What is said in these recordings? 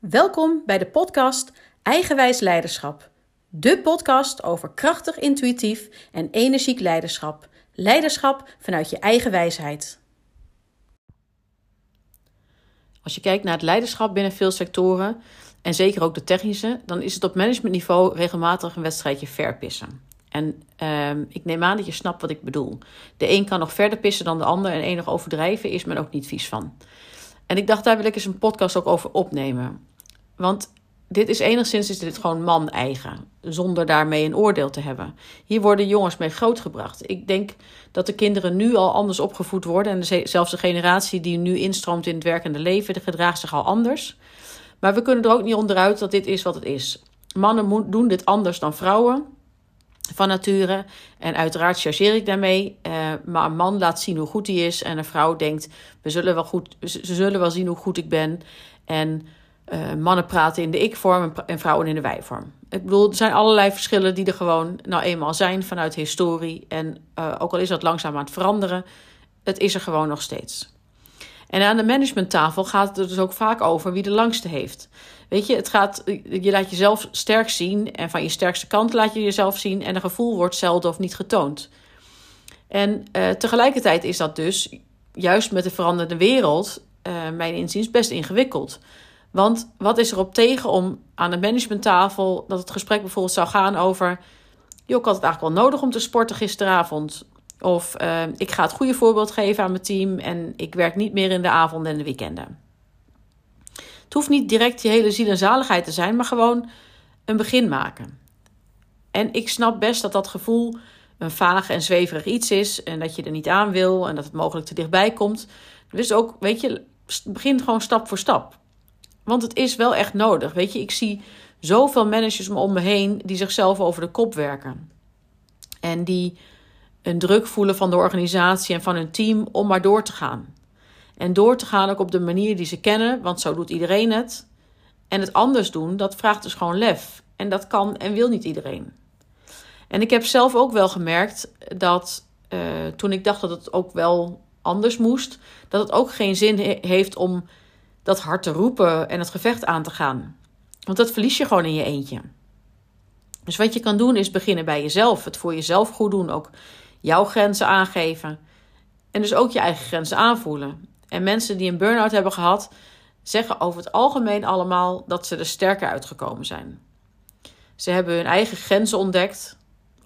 Welkom bij de podcast Eigenwijs Leiderschap. De podcast over krachtig, intuïtief en energiek leiderschap. Leiderschap vanuit je eigen wijsheid. Als je kijkt naar het leiderschap binnen veel sectoren, en zeker ook de technische, dan is het op managementniveau regelmatig een wedstrijdje verpissen. En ehm, ik neem aan dat je snapt wat ik bedoel. De een kan nog verder pissen dan de ander en enig overdrijven is men ook niet vies van. En ik dacht, daar wil ik eens een podcast ook over opnemen. Want dit is enigszins is dit gewoon man-eigen, zonder daarmee een oordeel te hebben. Hier worden jongens mee grootgebracht. Ik denk dat de kinderen nu al anders opgevoed worden. En zelfs de generatie die nu instroomt in het werkende leven, gedraagt zich al anders. Maar we kunnen er ook niet onderuit dat dit is wat het is. Mannen doen dit anders dan vrouwen van nature. En uiteraard chargeer ik daarmee. Uh, maar een man laat zien hoe goed hij is. En een vrouw denkt, we zullen wel goed, ze zullen wel zien hoe goed ik ben. En uh, mannen praten in de ik-vorm en vrouwen in de wij-vorm. Ik bedoel, er zijn allerlei verschillen die er gewoon nou eenmaal zijn vanuit historie. En uh, ook al is dat langzaam aan het veranderen, het is er gewoon nog steeds. En aan de managementtafel gaat het dus ook vaak over wie de langste heeft. Weet je, het gaat, je laat jezelf sterk zien en van je sterkste kant laat je jezelf zien en een gevoel wordt zelden of niet getoond. En uh, tegelijkertijd is dat dus, juist met de veranderende wereld, uh, mijn inziens best ingewikkeld. Want wat is er op tegen om aan de managementtafel dat het gesprek bijvoorbeeld zou gaan over. Joh, ik had het eigenlijk wel nodig om te sporten gisteravond. Of uh, ik ga het goede voorbeeld geven aan mijn team en ik werk niet meer in de avonden en de weekenden. Het hoeft niet direct je hele ziel en zaligheid te zijn, maar gewoon een begin maken. En ik snap best dat dat gevoel een vaag en zweverig iets is en dat je er niet aan wil en dat het mogelijk te dichtbij komt. Dus ook, weet je, begin gewoon stap voor stap. Want het is wel echt nodig. Weet je, ik zie zoveel managers om me heen die zichzelf over de kop werken. En die een druk voelen van de organisatie en van hun team om maar door te gaan. En door te gaan ook op de manier die ze kennen, want zo doet iedereen het. En het anders doen, dat vraagt dus gewoon lef. En dat kan en wil niet iedereen. En ik heb zelf ook wel gemerkt dat uh, toen ik dacht dat het ook wel anders moest, dat het ook geen zin he heeft om dat hard te roepen en het gevecht aan te gaan. Want dat verlies je gewoon in je eentje. Dus wat je kan doen is beginnen bij jezelf. Het voor jezelf goed doen. Ook jouw grenzen aangeven. En dus ook je eigen grenzen aanvoelen. En mensen die een burn-out hebben gehad, zeggen over het algemeen allemaal dat ze er sterker uitgekomen zijn. Ze hebben hun eigen grenzen ontdekt.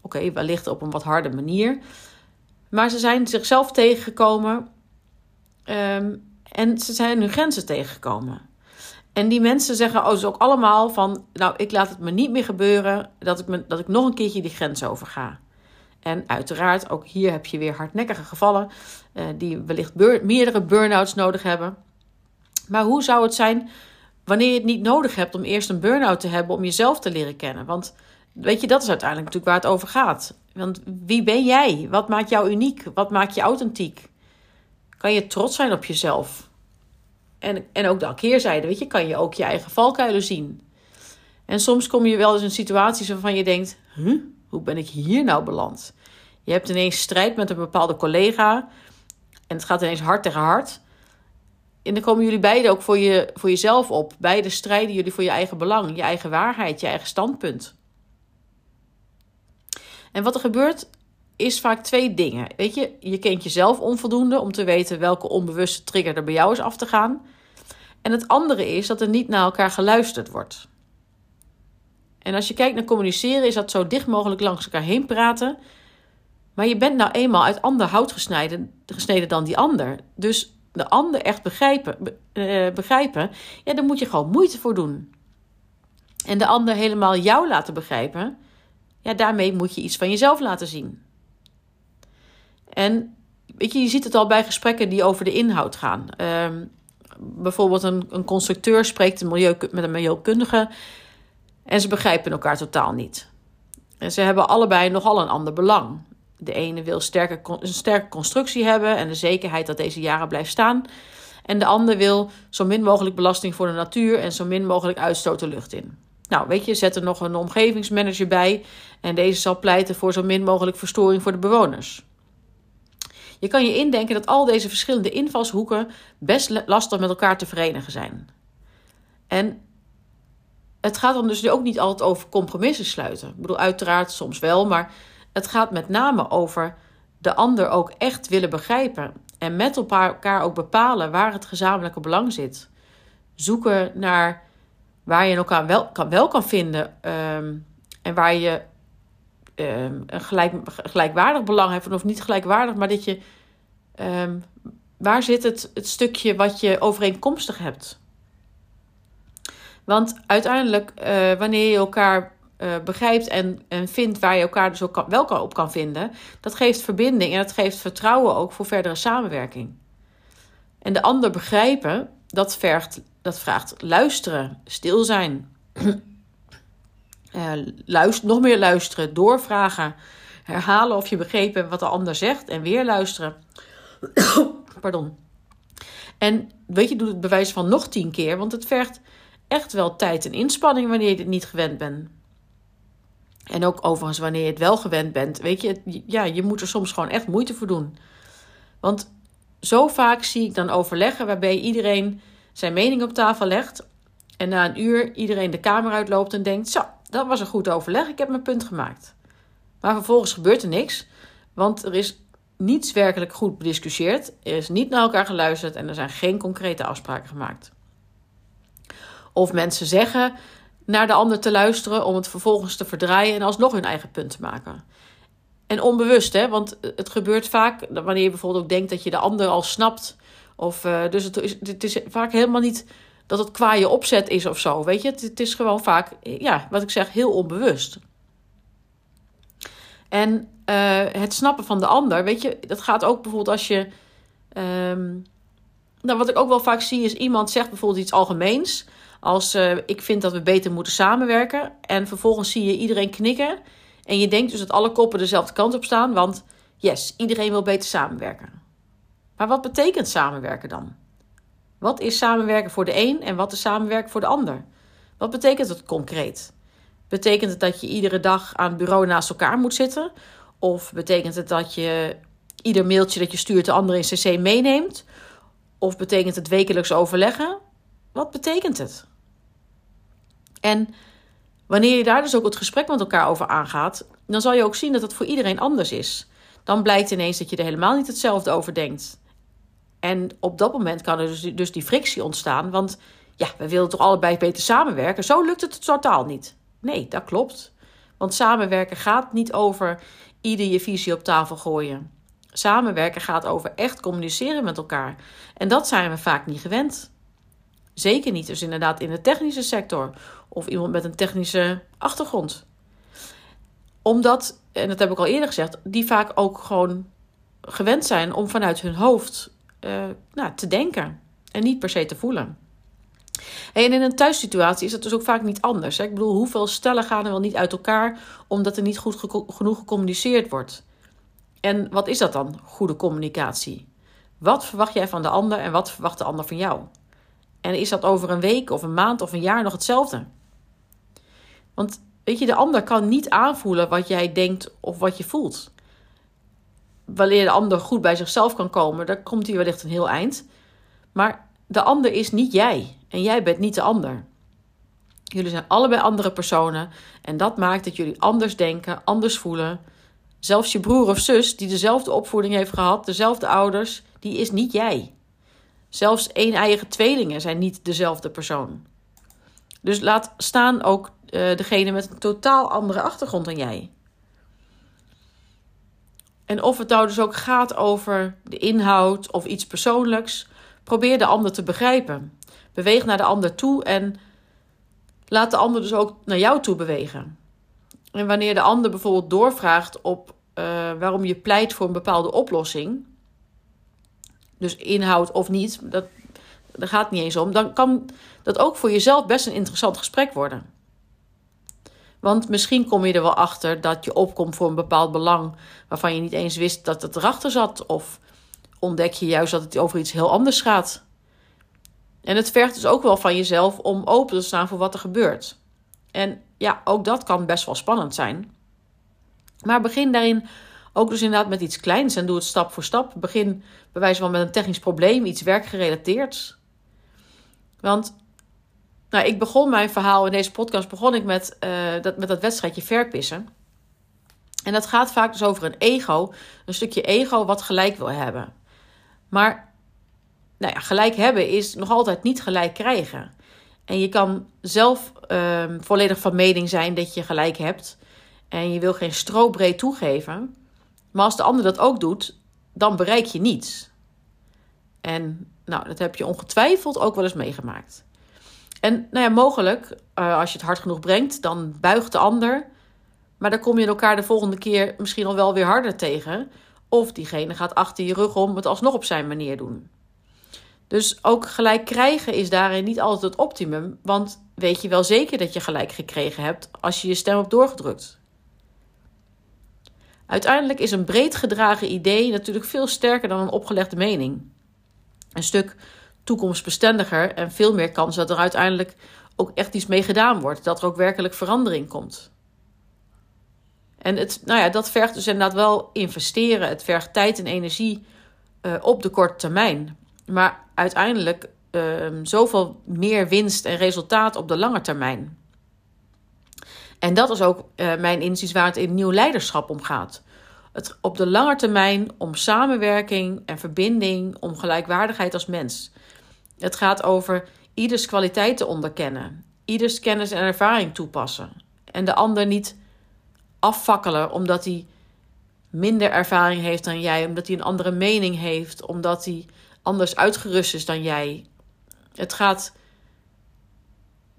Oké, wellicht op een wat harde manier. Maar ze zijn zichzelf tegengekomen. Um, en ze zijn hun grenzen tegengekomen. En die mensen zeggen ook allemaal van... nou, ik laat het me niet meer gebeuren dat ik, me, dat ik nog een keertje die grens overga. En uiteraard, ook hier heb je weer hardnekkige gevallen... Uh, die wellicht meerdere burn-outs nodig hebben. Maar hoe zou het zijn wanneer je het niet nodig hebt... om eerst een burn-out te hebben om jezelf te leren kennen? Want weet je, dat is uiteindelijk natuurlijk waar het over gaat. Want wie ben jij? Wat maakt jou uniek? Wat maakt je authentiek? Kan je trots zijn op jezelf? En, en ook de keerzijde, weet je, kan je ook je eigen valkuilen zien. En soms kom je wel eens in situaties waarvan je denkt: huh, hoe ben ik hier nou beland? Je hebt ineens strijd met een bepaalde collega en het gaat ineens hard tegen hard. En dan komen jullie beiden ook voor, je, voor jezelf op. Beide strijden jullie voor je eigen belang, je eigen waarheid, je eigen standpunt. En wat er gebeurt is vaak twee dingen. Weet je, je kent jezelf onvoldoende om te weten welke onbewuste trigger er bij jou is af te gaan. En het andere is dat er niet naar elkaar geluisterd wordt. En als je kijkt naar communiceren, is dat zo dicht mogelijk langs elkaar heen praten. Maar je bent nou eenmaal uit ander hout gesneden, gesneden dan die ander. Dus de ander echt begrijpen, uh, begrijpen, ja, daar moet je gewoon moeite voor doen. En de ander helemaal jou laten begrijpen, ja, daarmee moet je iets van jezelf laten zien. En weet je, je ziet het al bij gesprekken die over de inhoud gaan. Um, bijvoorbeeld een, een constructeur spreekt milieu, met een milieukundige en ze begrijpen elkaar totaal niet. En ze hebben allebei nogal een ander belang. De ene wil sterke, een sterke constructie hebben en de zekerheid dat deze jaren blijft staan. En de ander wil zo min mogelijk belasting voor de natuur en zo min mogelijk uitstoot de lucht in. Nou, weet je, zet er nog een omgevingsmanager bij en deze zal pleiten voor zo min mogelijk verstoring voor de bewoners. Je kan je indenken dat al deze verschillende invalshoeken best lastig met elkaar te verenigen zijn. En het gaat dan dus ook niet altijd over compromissen sluiten. Ik bedoel, uiteraard soms wel, maar het gaat met name over de ander ook echt willen begrijpen. En met elkaar ook bepalen waar het gezamenlijke belang zit. Zoeken naar waar je elkaar wel kan, wel kan vinden. Ehm, en waar je um, een gelijk, gelijkwaardig belang hebt. Of niet gelijkwaardig, maar dat je. Ehm, waar zit het, het stukje wat je overeenkomstig hebt? Want uiteindelijk, uh, wanneer je elkaar uh, begrijpt en, en vindt waar je elkaar dus ook kan, wel op kan vinden, dat geeft verbinding en dat geeft vertrouwen ook voor verdere samenwerking. En de ander begrijpen, dat, vergt, dat vraagt luisteren, stil zijn, uh, nog meer luisteren, doorvragen, herhalen of je begrepen wat de ander zegt en weer luisteren. Pardon. En weet je, doe het bewijs van nog tien keer, want het vergt echt wel tijd en inspanning wanneer je dit niet gewend bent. En ook overigens wanneer je het wel gewend bent. Weet je, ja, je moet er soms gewoon echt moeite voor doen. Want zo vaak zie ik dan overleggen waarbij iedereen zijn mening op tafel legt. En na een uur iedereen de kamer uitloopt en denkt: Zo, dat was een goed overleg, ik heb mijn punt gemaakt. Maar vervolgens gebeurt er niks, want er is niets werkelijk goed bediscussieerd, er is niet naar elkaar geluisterd en er zijn geen concrete afspraken gemaakt. Of mensen zeggen naar de ander te luisteren om het vervolgens te verdraaien en alsnog hun eigen punt te maken. En onbewust, hè, want het gebeurt vaak wanneer je bijvoorbeeld ook denkt dat je de ander al snapt. Of, uh, dus het is, het is vaak helemaal niet dat het qua je opzet is of zo. Weet je, het, is gewoon vaak, ja, wat ik zeg, heel onbewust. En uh, het snappen van de ander, weet je, dat gaat ook bijvoorbeeld als je. Um, nou, wat ik ook wel vaak zie is iemand zegt bijvoorbeeld iets algemeens. Als uh, ik vind dat we beter moeten samenwerken. En vervolgens zie je iedereen knikken. En je denkt dus dat alle koppen dezelfde kant op staan. Want yes, iedereen wil beter samenwerken. Maar wat betekent samenwerken dan? Wat is samenwerken voor de een en wat is samenwerken voor de ander? Wat betekent het concreet? Betekent het dat je iedere dag aan het bureau naast elkaar moet zitten? Of betekent het dat je ieder mailtje dat je stuurt de andere in CC meeneemt? Of betekent het wekelijks overleggen? Wat betekent het? En wanneer je daar dus ook het gesprek met elkaar over aangaat, dan zal je ook zien dat het voor iedereen anders is. Dan blijkt ineens dat je er helemaal niet hetzelfde over denkt. En op dat moment kan er dus, dus die frictie ontstaan, want ja, we willen toch allebei beter samenwerken. Zo lukt het totaal niet. Nee, dat klopt. Want samenwerken gaat niet over ieder je visie op tafel gooien. Samenwerken gaat over echt communiceren met elkaar. En dat zijn we vaak niet gewend. Zeker niet dus inderdaad in de technische sector of iemand met een technische achtergrond. Omdat, en dat heb ik al eerder gezegd, die vaak ook gewoon gewend zijn om vanuit hun hoofd uh, nou, te denken en niet per se te voelen. En in een thuissituatie is dat dus ook vaak niet anders. Ik bedoel, hoeveel stellen gaan er wel niet uit elkaar omdat er niet goed genoeg gecommuniceerd wordt? En wat is dat dan, goede communicatie? Wat verwacht jij van de ander en wat verwacht de ander van jou? En is dat over een week of een maand of een jaar nog hetzelfde? Want weet je, de ander kan niet aanvoelen wat jij denkt of wat je voelt. Wanneer de ander goed bij zichzelf kan komen, dan komt hij wellicht een heel eind. Maar de ander is niet jij en jij bent niet de ander. Jullie zijn allebei andere personen en dat maakt dat jullie anders denken, anders voelen. Zelfs je broer of zus die dezelfde opvoeding heeft gehad, dezelfde ouders, die is niet jij. Zelfs één eigen tweelingen zijn niet dezelfde persoon. Dus laat staan ook uh, degene met een totaal andere achtergrond dan jij. En of het nou dus ook gaat over de inhoud of iets persoonlijks, probeer de ander te begrijpen. Beweeg naar de ander toe en laat de ander dus ook naar jou toe bewegen. En wanneer de ander bijvoorbeeld doorvraagt op uh, waarom je pleit voor een bepaalde oplossing, dus inhoud of niet, dat, daar gaat het niet eens om, dan kan dat ook voor jezelf best een interessant gesprek worden. Want misschien kom je er wel achter dat je opkomt voor een bepaald belang waarvan je niet eens wist dat het erachter zat. Of ontdek je juist dat het over iets heel anders gaat. En het vergt dus ook wel van jezelf om open te staan voor wat er gebeurt. En ja, ook dat kan best wel spannend zijn. Maar begin daarin ook dus inderdaad met iets kleins en doe het stap voor stap. Begin bij wijze van met een technisch probleem, iets werkgerelateerd. Want Nou, ik begon mijn verhaal in deze podcast begon ik met, uh, dat, met dat wedstrijdje verpissen. En dat gaat vaak dus over een ego, een stukje ego wat gelijk wil hebben. Maar nou ja, gelijk hebben is nog altijd niet gelijk krijgen. En je kan zelf uh, volledig van mening zijn dat je gelijk hebt. En je wil geen strobreed toegeven. Maar als de ander dat ook doet, dan bereik je niets. En nou, dat heb je ongetwijfeld ook wel eens meegemaakt. En nou ja, mogelijk, uh, als je het hard genoeg brengt, dan buigt de ander. Maar dan kom je elkaar de volgende keer misschien al wel weer harder tegen. Of diegene gaat achter je rug om het alsnog op zijn manier doen. Dus ook gelijk krijgen is daarin niet altijd het optimum. Want weet je wel zeker dat je gelijk gekregen hebt als je je stem hebt doorgedrukt. Uiteindelijk is een breed gedragen idee natuurlijk veel sterker dan een opgelegde mening. Een stuk toekomstbestendiger en veel meer kans dat er uiteindelijk ook echt iets mee gedaan wordt. Dat er ook werkelijk verandering komt. En het, nou ja, dat vergt dus inderdaad wel investeren. Het vergt tijd en energie uh, op de korte termijn. Maar uiteindelijk uh, zoveel meer winst en resultaat op de lange termijn. En dat is ook uh, mijn inzicht waar het in nieuw leiderschap om gaat. Het op de lange termijn om samenwerking en verbinding, om gelijkwaardigheid als mens. Het gaat over ieders kwaliteiten onderkennen, ieders kennis en ervaring toepassen. En de ander niet afvakkelen omdat hij minder ervaring heeft dan jij, omdat hij een andere mening heeft, omdat hij anders uitgerust is dan jij. Het gaat,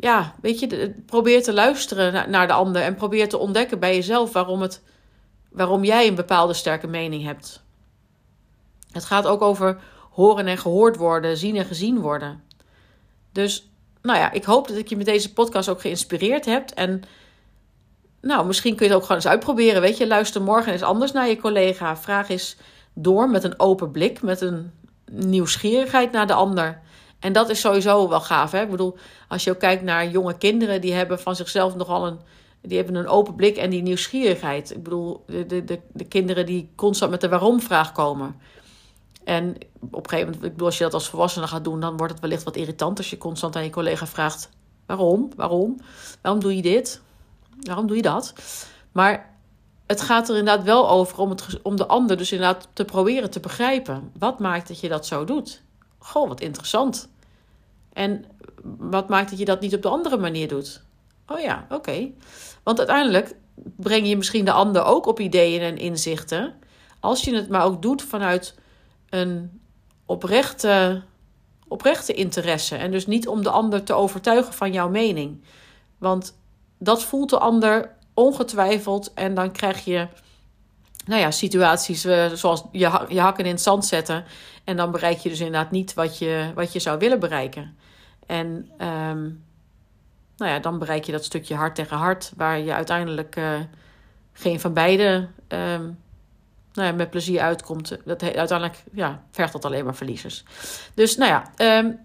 ja, weet je, probeer te luisteren naar de ander en probeer te ontdekken bij jezelf waarom, het, waarom jij een bepaalde sterke mening hebt. Het gaat ook over horen en gehoord worden, zien en gezien worden. Dus, nou ja, ik hoop dat ik je met deze podcast ook geïnspireerd heb en nou, misschien kun je het ook gewoon eens uitproberen. Weet je, luister morgen eens anders naar je collega. Vraag eens door met een open blik, met een nieuwsgierigheid naar de ander. En dat is sowieso wel gaaf. Hè? Ik bedoel, als je ook kijkt naar jonge kinderen, die hebben van zichzelf nogal een. Die hebben een open blik en die nieuwsgierigheid. Ik bedoel, de, de, de, de kinderen die constant met de waarom-vraag komen. En op een gegeven moment, ik bedoel, als je dat als volwassene gaat doen, dan wordt het wellicht wat irritant als je constant aan je collega vraagt: waarom? Waarom? Waarom doe je dit? Waarom doe je dat? Maar het gaat er inderdaad wel over om, het, om de ander dus inderdaad te proberen te begrijpen. Wat maakt dat je dat zo doet? Goh, wat interessant. En wat maakt dat je dat niet op de andere manier doet? Oh ja, oké. Want uiteindelijk breng je misschien de ander ook op ideeën en inzichten. Als je het maar ook doet vanuit een oprechte, oprechte interesse. En dus niet om de ander te overtuigen van jouw mening. Want dat voelt de ander ongetwijfeld. En dan krijg je nou ja, situaties uh, zoals je, je hakken in het zand zetten. En dan bereik je dus inderdaad niet wat je, wat je zou willen bereiken. En um, nou ja, dan bereik je dat stukje hart tegen hart, waar je uiteindelijk uh, geen van beide um, nou ja, met plezier uitkomt. Dat uiteindelijk ja, vergt dat alleen maar verliezers. Dus nou ja, um,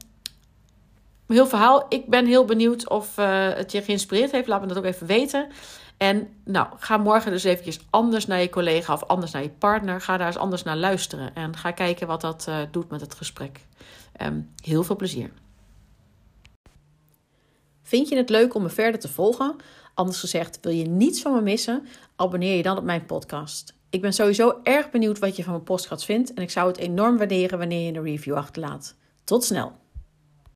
heel verhaal. Ik ben heel benieuwd of uh, het je geïnspireerd heeft. Laat me dat ook even weten. En nou, ga morgen dus eventjes anders naar je collega of anders naar je partner. Ga daar eens anders naar luisteren. En ga kijken wat dat uh, doet met het gesprek. Um, heel veel plezier. Vind je het leuk om me verder te volgen? Anders gezegd, wil je niets van me missen? Abonneer je dan op mijn podcast. Ik ben sowieso erg benieuwd wat je van mijn podcast vindt. En ik zou het enorm waarderen wanneer je een review achterlaat. Tot snel!